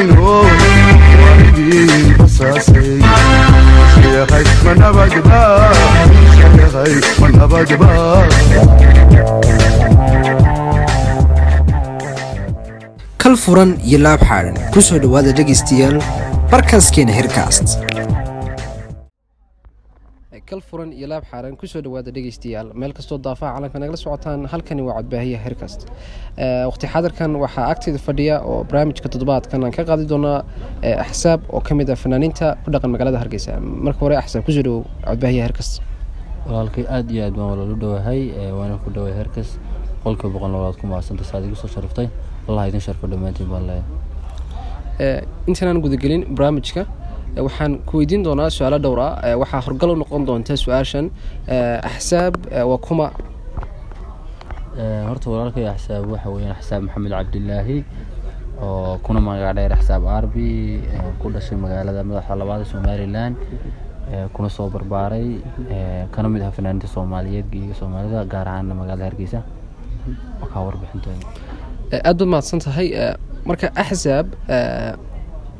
badino waalidin basaasay sheekhay ma nabadba sheekhay kal furan iyo laab xaaran ku soo dhowaada dhegaystayaal barkaaskeena herkast kal furan iyo laab xaaran ku soo dhowaada dhegaystayaal. Meel kastoo daafaha calanka nagala socotaan halkani waa codbaahiya herkast waqti xaadirkan waxaa agteeda fadhiya oo barnaamijka toddobaadkan aan ka qaadi doonaa axsaab oo ka mid ah fanaaniinta ku dhaqan magaalada hargeysa. Marka hore axsaab ku soo dhowow codbaahiya herkast walaalkay aada iyo aad baan walaal u dhowahay waana ku dhoway herkas qolkiiba boqol labaad ku mahadsanta saad igu soo sharaftay allah idin sharfo dhammaantiin baan leeyahay. Intaanaan gudagelin barnaamijka waxaan ku weydiin doonaa su'aalo dhowr ah waxaa horgal u noqon doonta su'aashan. Axsaab waa kuma horta walaalkay axsaab waxa weeyaan axsaab maxamed cabdilaahi oo kuna magac dheer axsaab arbi ku dhashay magaalada madaxa labaad somalilan kuna soo barbaaray kana mid ah fanaaniinta soomaaliyeed iyo soomaalida gaar ahaan magaalada hargeysa. Wakaa warbixintooda aad baad mahadsan tahay marka axsaab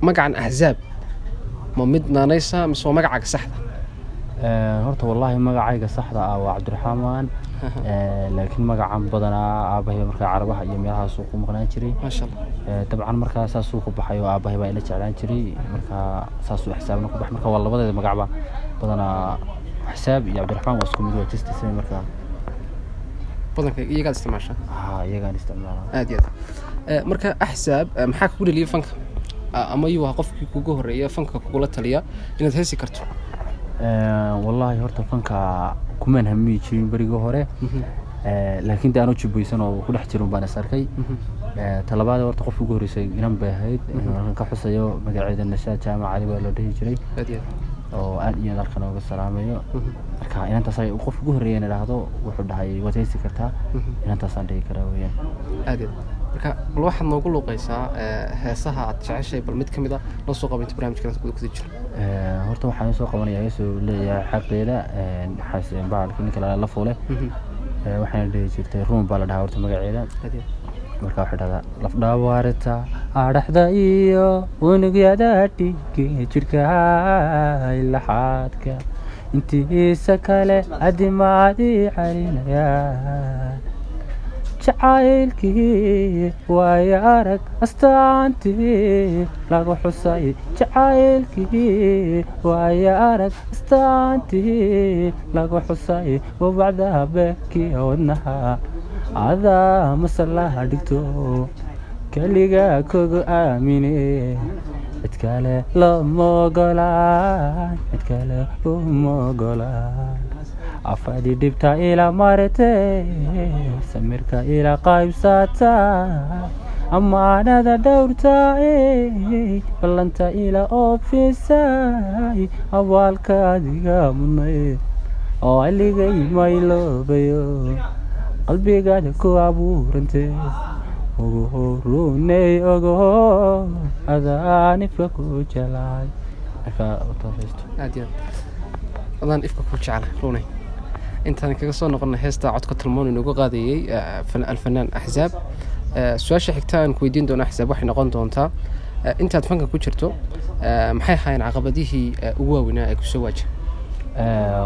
magacan axsaab ma mid naanaysa mise waa magacaaga saxda? Horta wallaahi magacayga saxda ah waa cabdiraxmaan laakiin magacan badanaa aabahay markaa carabaha iyo meelahaasuu ku maqnaan jiray. Allah dabcan markaa saasuu ku baxay oo aabahay baa ila jeclaan jiray. Markaa saasuu xisaabna ku baxay marka waa labadeeda magacba badanaa xisaab iyo cabdiraxmaan waa isku mid waa justisay markaa badanka iyagaad isticmaasha ha iyagaan isticmaala. Aad iyo aad. Marka axsaab maxaa kugu dhaliyay fanka ama yuu ahaa qofkii kugu horreeya fanka kugula taliya inaad heesi karto. Wallaahi horta fanka kumaan hamiyi jirin berigii hore. Laakiin de anoo jibbaysan oo ku dhex jirin baan is arkay. Talabaad horta qofki ugu horreysay inan bay ahayd. Markan ka xusayo magaceeda nashaad jaamac cali baa loo dhihi jiray. Oo aad iyo aad halkan ooga salaamayo marka inantaas ay qof ugu horreeya in idhaahdo wuxuu dhahay waad heesi kartaa? Inantaasaan dhihi karaa iyo marka bal waxaad noogu luuqaysaa heesaha aad jeceshay bal mid ka mid a noo soo qabaynta barnamijkan guda kuda jiro. Horta waxaan soo qabanaya heesuu leeyahay xaqeeda baalki ninka la fuule waxaana dhihi jirtay ruum baa la dhahaa horta magaceeda. Marka waxay dhahdaa lafdhabarta adhaxda iyo unugyada dhigge jidhka ilaxaadka intiisa kale adimaadii calinaya jacaylkii waayo arag astaantii. Lagu xusay jacaylkii waayo arag astaantii. Lagu xusay wabacda beekii wadnaha adaa masalaha dhigto. Keliga kogu aamine cid kale lama cid kale uma afadi dhibta ila marate samirka ila qaybsata ammaanada dhowrta ballanta ila oofisay abaalka adiga mudnay oo aligay mayloobayo qalbigaada ku abuurante ugu horunay ogo adaanifka ku adaan ifka ku jecla runay intaan kaga soo noqona heesta codka talmoon inoogu qaadayey alfanaan axsaab su'aasha xigta aan ku weydiin doona axsaab waxay noqon doontaa intaad fanka ku jirto maxay ahaayeen caqabadihii ugu waaweynaa ee ku soo waaja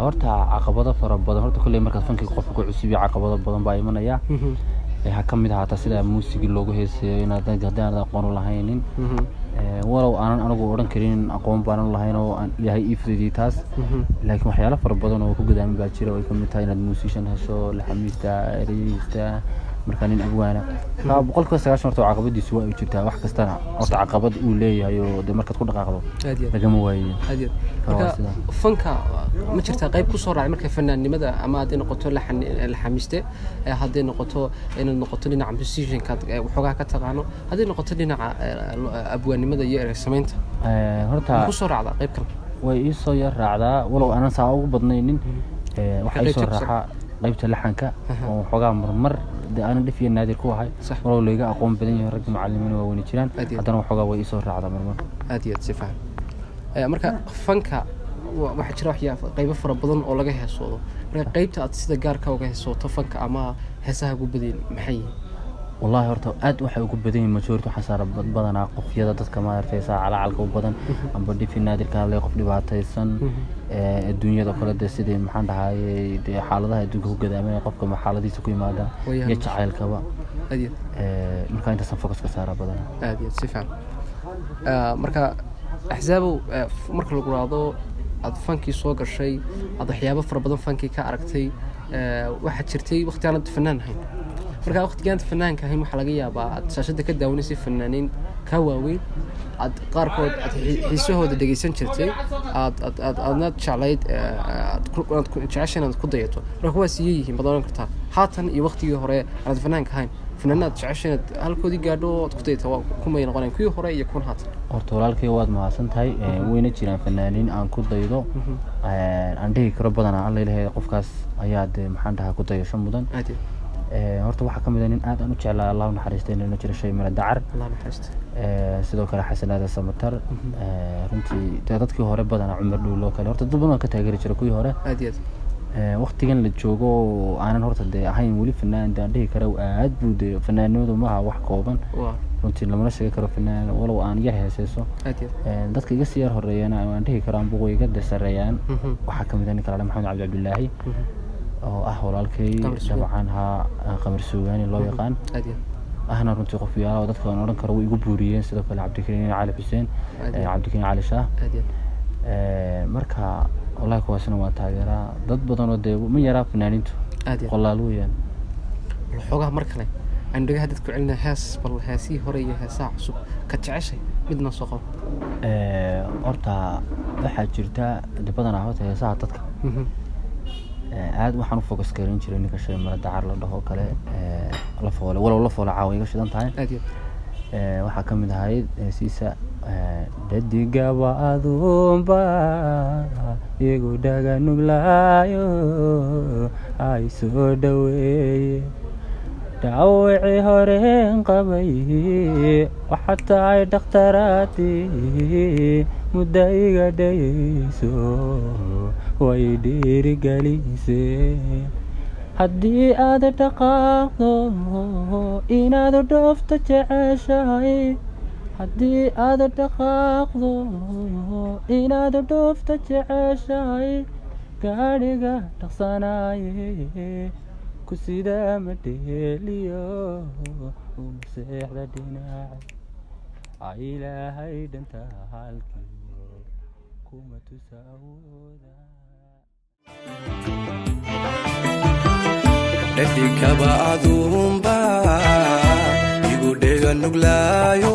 horta caqabado fara badan. Horta kolley markaad fankiga qofka ku cusubiya caqabado badan baa imanaya. Ha ka mid ahaataa sida muusigii loogu heeseeyo inaad haddaan aqoon u lahaynin walow aanan anigu odhan karin aqoon baanan lahayn oo aan ilaahay ii fududiyey taas. Laakiin waxyaalo fara badan oo ku gadaamin baa jira oo ay ka mid tahay inaad muusishan hesho laxamiista ereyista markaa nin abwaana boqolkiiba sagaashan horta caqabadiisu waa ay jirtaa wax kastana. Horta caqabad uu leeyahay oo dee markaad ku dhaqaaqdo lagama waayo aad iyo aad Waa marka fanka ma jirtaa qayb ku soo raacay marka fanaannimada ama hadday noqoto eh, hadday noqoto inaad noqoto dhinaca musicianka waxoogaa ka taqaano hadday noqoto dhinaca abwaannimada iyo erey samaynta Eh, horta ku soo raacdaa qayb kale way ii soo yar raacdaa walow aanan saa ugu badnaynin Eh, waxaa ii soo Qaybta laxanka oo waxoogaa marmar dee aanan dhif iyo naadir ku ahay Sax. walow layga aqoon badan yahay ragga macalimiin waa weyni jiraan haddana waxoogaa way ii soo raacdaa marmar. Aad iyo aad si fahan Eh, marka fanka wa- waxaa jira waxyaa qaybo fara badan oo laga heesoodo. Marka qaybta aad sida gaarka uga heesooto fanka ama heesaha ugu badan maxay yihiin wallahi horta aad waxay ugu badan yihiin majority waxaa saara bad- badanaa qofyada dadka maaragtay saa calacalka u badan. Amba dhifi naadirka hadlay qof dhibaataysan. Ee, adduunyada kale dee sidii maxaan dhahayey dee xaaladaha adduunka ku gadaamanaya qofka ma xaaladiisa ku yimaada iyo jacaylkaba. Ee, markaa intaasan focus ka saara badanaa aad iyo si fiican. Ah, marka axsaabow eh, marka lagu raado aad fankii soo gashay aad waxyaabo fara badan fankii ka aragtay eh, waxaa jirtay waqti aanad fanaan ahayn marka waqtigaanad fanaanka ahayn waxaa laga yaabaa aad shaashadda ka daawanaysay fanaaniin kaa waaweyn aad qaarkood aad xi- xiisahooda dhegeysan jirtay aad aad aad aadnaad jeclayd aad ku- aad ku- dayato. Marka kuwaas iyay yihiin baad oran kartaa haatan iyo waqtigii hore aanad fanaanka ahayn fanaanaad jeceshay inaad halkoodii gaadho aad ku dayata waa kumay noqoneen kuwii hore iyo kuwan haatan. Horta walaalkay waad mahadsan tahay ee, wayna jiraan fanaaniin aan ku daydo. Ee, aan dhihi karo badanaa alla ilahay qofkaas ayaa dee maxaan dhahaa ku dayasho mudan. Aad horta waxaa ka mid a nin aad aan u jeclaa allah naxariistay inuu jiro shay mala dacar. Ee, sidoo kale xasan aadan samatar Ee, runtii dee dadkii hore badanaa cumar dhuuloo kale. Horta dad badan ka taageeri jira kuwii hore. Waqtigan la joogo oo aanan horta dee ahayn weli fanaan dee aan dhihi karo aad buu dee fanaanimadu maaha wax kooban. Runtii lamana sheegi karo fanaan walow aan yar heeseyso dadka iga sii yar horeeyana aan dhihi karo anbugu iga de sareeyaan Mhm. waxaa ka mid ah ninka maxamed cabdi cabdilaahi Mhm. Oo ah walaalkay dabcan haa qamar suugaani loo yaqaan. Ahna runtii qof yaalla oo dadka aan odhan karo way igu buuriyeen sidoo kale cabdikariin cali xuseen cabdikariin cali shaah marka wallahi kuwaasina waa taageeraa dad badan oo dee ma yaraa fanaaniintu? Qolaal weeyaan. Xoogaha mar kale aan dhagaha dadku celina hees bal heesihii hore iyo heesaha cusub. Ka jeceshay midna soo qabo. Horta waxaa jirta badanaa horta heesaha dadka. Mhm. Aad waxaan u focus garin jiray ninka shay mala dacar la dhaho kale ee, la foole walow la foole caawa iga shidan tahay. Ee, waxaa ka mid ahayd heesiisa ee, dadigaba adunba igu dhaga nuglaayo ay soo dhaweeye dhaawacii horeen qabay waxaa tahay dhakhtaraadii muddo iga dhayayso way dhiirigelisee haddii aad dhaqaaqdo inaad dhoofto jeceshahay. Haddii aad dhaqaaqdo inaad dhoofto jeceshahay. Gaadhiga dhaqsanaaye ku sidaa ma dheeliyo uma seexda dhinaca ilaahay dhanta halkiyo kuma tusa awooda dhadigaba aduunba igu dhega nuglaayo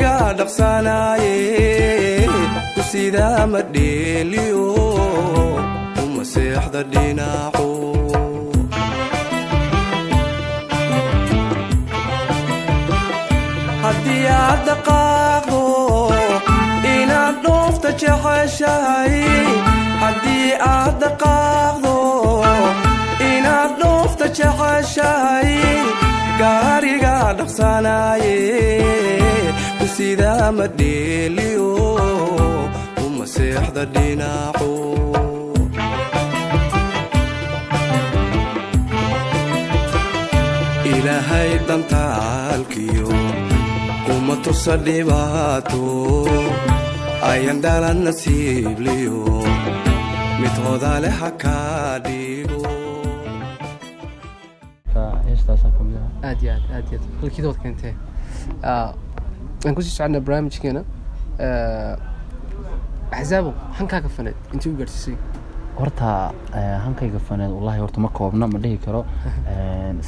gaariga dhaqsanaaye ku sidaa ma dheeliyo uma seexda dhinaco haddii aad dhaqaaqdo inaad dhoofta jeceshahay haddii aad dhaqaaqdo inaad dhoofta jeceshahay gaariga dhaqsanaaye ku sidaa ma dheeliyo uma seexda dhinaco ilaahay dhantaalkiyo kuma tusa dhibaato. Ayan dhalan nasiibliyo mid hodale ha kaa dhigo. Ah. Aad aad aad aad. Halkiida wad keentee Ah, aan ku sii soconnaa barnaamijkeena axsaabo hankaaga faneed intii u gaadhsiisay horta hankayga faneed wallahi horta ma koobna ma dhihi karo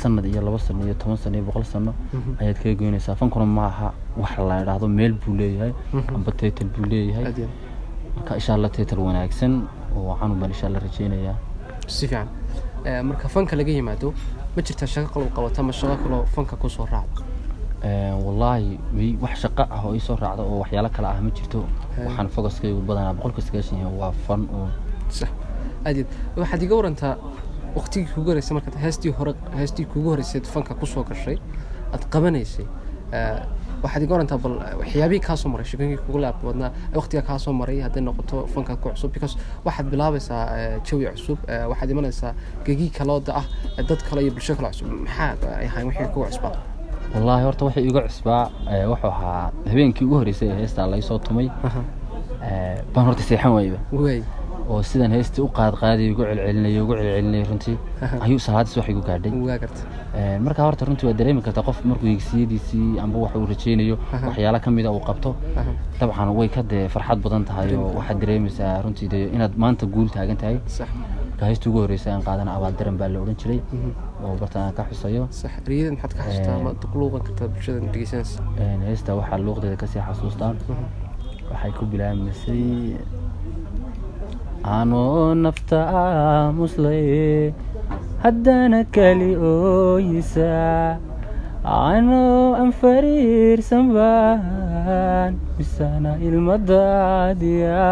sanad iyo laba sano iyo toban sano iyo boqol sano ayaad kaga goynaysaa fankuna ma aha wax la idhaahdo meel buu leeyahay amba title buu leeyahay marka insha allah title wanaagsan oo canug baan insha allah rajeynayaa si fiican marka fanka laga yimaado ma jirtaa shaqo qalab qabata ama shaqo kaloo fanka ku soo raacda wallaahi wax shaqo ah oo isoo raacda oo waxyaalo kale ah ma jirto. Waxaan focuskaygu badanaa boqolka sagaashan yahay waa fan oo aad waxaad iga warantaa waqtigii kugu horeysay markaad heestii hore heestii kugu horeysayd fanka ku soo gashay aad qabanaysay waxaad iga warantaa bal waxyaabihii kaa soo maray shaqooyinkii kugu laabta badnaa waqtigaa kaa soo maray hadday noqoto fanka ku cusub because waxaad bilaabaysaa jawi cusub waxaad imanaysaa gegii kalooda ah dad kale iyo bulsho kale cusub maxaa ay ahayn wixii kugu cusbaa wallaahi horta waxay iga cusbaa wuxuu ahaa habeenkii ugu horreysay ee heestaa laysoo tumay. Eh, baan horta seexan waayba waay oo sidan heestii u qaad qaadayay ugu celcelinayay ugu celcelinayay runtii. Ayuu sahaadis wax igu gaadhay. Waa garta Eh, marka horta runtii waa dareemi kartaa qof markuu higsiyadiisii amba wax uu rajeynayo waxyaala ka mida uu qabto. Dabcan way ka dee farxad badan tahay oo waxaad dareemaysaa runtii dee inaad maanta guul taagan tahay. Marka heestii ugu horreysay aan qaadana abaal daran baa la odhan jiray oo barta aan ka xusayo. Riyadan maxaad ka xasuustaa? Ama luuqan kartaa bulshada dhegeysanaysa heesta waxaa luuqdeeda ka sii xasuustaa waxay ku bilaabmaysay anoo nafta aamuslay haddana kali ooyisa anoo aan fariirsan baan misana ilmadaadiya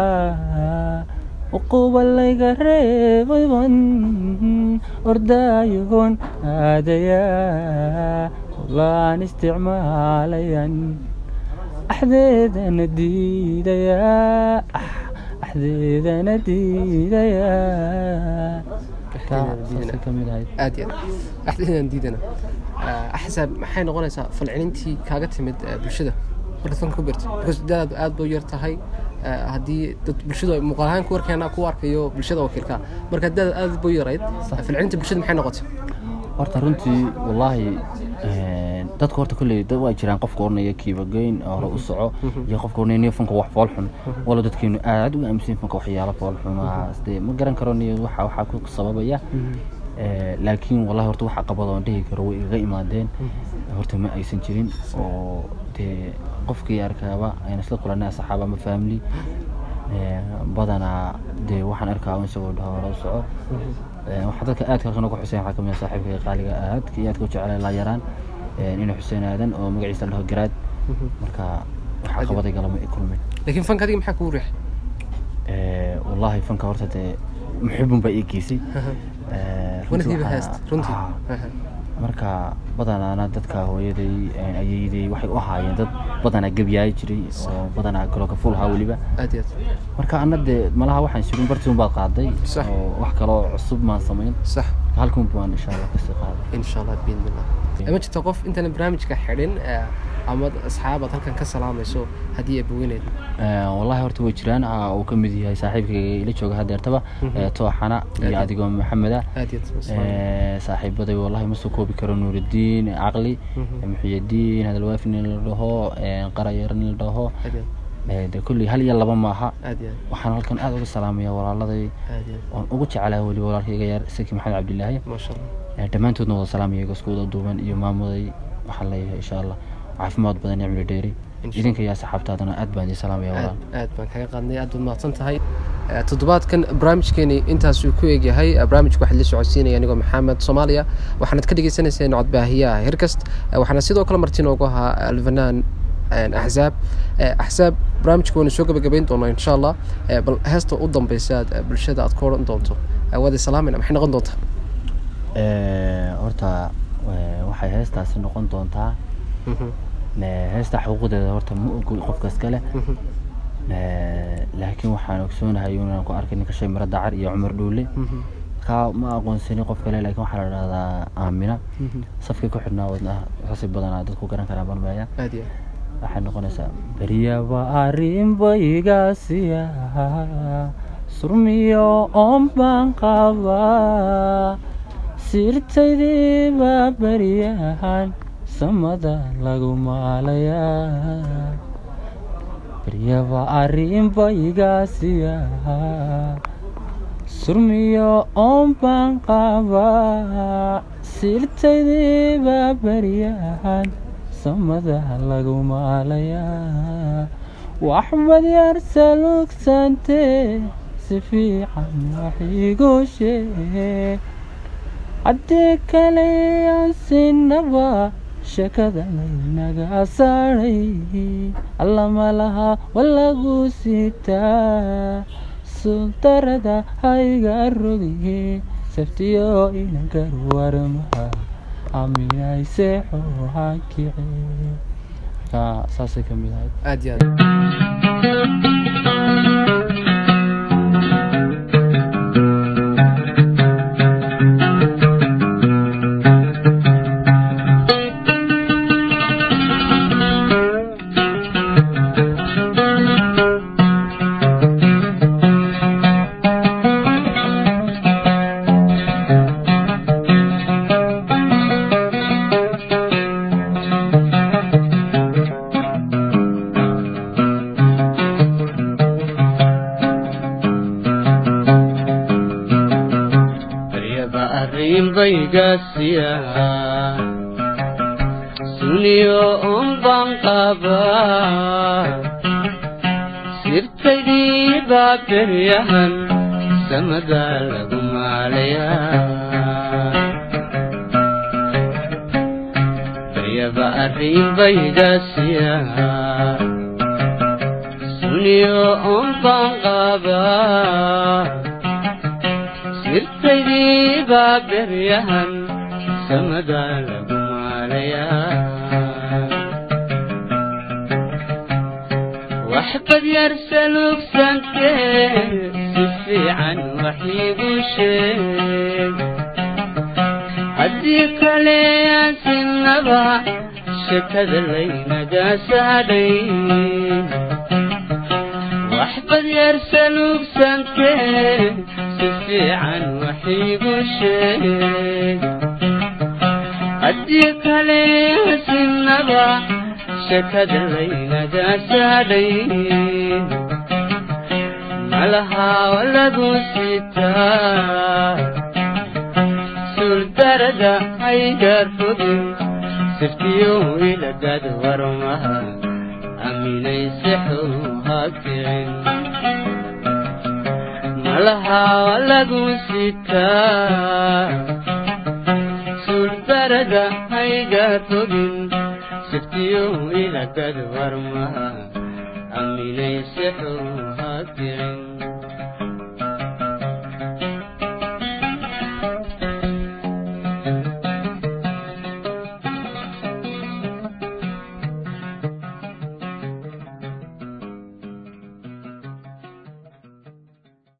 uquba layga reebayban ordaayoon aadaya baan isticmaalayan axdeedana diidaya axdeedana diidaya Axdeedana diidana. ka mid ahayd aad iyo aad axdinaan diidana Ah, axsaab maxay noqonaysaa falcelintii kaaga timid bulshada? Markaad fanka ku birtay because dadaad aad bay u yar tahay haddii dad bulshadu ay muuqaal ahaan ku warkeena ku arkayo bulshada wakiilka marka dadaad aad bay u yarayd. Falcelinta bulshada maxay noqotay? Horta runtii wallaahi een, dadka horta kolley dad waa jiraan qofka oranaya kiibageyn hore u soco iyo qofka oranaya niyo fanka wax fool xun. Walo dadkeenu aad u aaminsan fanka waxyaalo fool xun. Ah sidee ma garan karo niyo waxa waxaa ku sababaya. Eh, laakiin wallahi horta waxa qabada oon dhihi karo way igaga imaadeen horta ma aysan jirin oo dee qofkii arkaaba ayna isla kulanay asxaab ama family Eh, badanaa dee waxaan arkaa isagoo dhaho u soco. Eh, waxaa dadka aadka halkan uga xuseyn waxaa ka mid ah saaxiibkayga qaaliga aadka iyo aadka u jeclay laa yaraan. Inuu xuseen aadan oo magaciisa la dhaho garaad marka waxaa qabaday galama i kulmay. Laakiin fanka adiga maxaa kugu riixay Eh, wallaahi fanka horta dee muxibun baa ii geysay Eh, runtii marka badanaana dadka hooyaday een, ayeeyday waxay u ahaayeen dad badanaa gebyaay jiray oo badanaa galooka fulhaa weliba. Marka anna dee malaha waxaan surin bartiun baad qaaday oo wax kaloo cusub maan samayn. Sax. Halkun baan insha allah ka sii illah ma jirta qof intaan barnaamijka xidhin eh, ama asxaabaad halkan ka salaamayso haddii ay bogeyneyd Eh, wallahi horta way jiraan. Ah, uu ka mid yahay saaxiibkayga ila jooga hadeertaba eh, tooxana iyo adigoo maxameda. Eh, saaxiibaday wallahi ma soo koobi karo nuurudiin caqli muxiyadiin hadalwaafin in la dhaho qarayar in la dhaho. Dee kulley hal iyo laba maaha. Waxaan halkan aad uga salaamaya walaaladay. Oon ugu jecelahay weli walaalkayga yar saki maxamed cabdilaahi dhammaantoodna wada salaamaya iyaga isku wada duuban iyo maamuday. Waxaan leeyahay insha allah caafimaad badan cimri dheeri. Idinka iyo asxaabtaadana aad baan idin salaamaya aad baan kaga qaadnay aad baad mahadsan tahay. Toddobaadkan barnaamijkeeni intaasuu ku egyahay Eh, barnaamijka waxaa la socodsiinaya anigoo maxamed soomaaliya. Waxaanad ka dhegeysaneyseen codbaahiyaha hirkast Eh, waxaana sidoo kale marti noogu ahaa alfanaan axzaab axzaab barnaamijka waynu soo gabagabayn doonaa insha allah. Bal heesta u dambeysa aad bulshada aad ku odhan doonto. Eh, waad islaamayna maxay noqon doontaa? Horta waxay heestaasi noqon doontaa heesta xuquuqdeeda horta ma ogol qofkas kale mhm, Eh, laakiin waxaan ogsoonahay inaan ku arkay ninka shay miro dacar iyo cumar dhuule mhm, ka ma aqoonsanin qof kale laakiin waxaa la dhahdaa aamina safkii ku xidhnaa wadna xasi badanaa dadku garan karaa barmeeya waxay noqonaysaa beryaba arrinbaygaasiya surmiyo oon baan qabaa sirtaydiiba beryahan samada lagu maalayaa baryaba arrinba igaasiya surmiyo oon baan qabaa sirtaydiiba baryahan samada lagu maalayaa waxbad yar salugsantee si fiican wax igu sheeg haddii kale aan sheekada laynaga saaray allama laha walagu sitaa suldarada hayga rogi saftiyo inagar warmaha aaminay seexo hankice saasay ka mid ahayd aad iyo aad maalayaa baryaba arrinbaygasiya suniyo un baan qabaa sirtaydii baa beryahan samada lagu maalayaa waxbad yar salugsantee si fiican wax iigu haddii kale aan sinaba shekada laynaga saadhay waxbad yar salugsantee si fiican wax iigu sheeg haddii kale sinaba shekada laynaga saadhay malaha lagu sitaa suurdarada haygar fogin siftiyo iladad warmaha aaminay sixu hakicin malaha lagu sitaa suurdarada haygar fogin siftiyo iladad warmaha aaminay sixu hakicin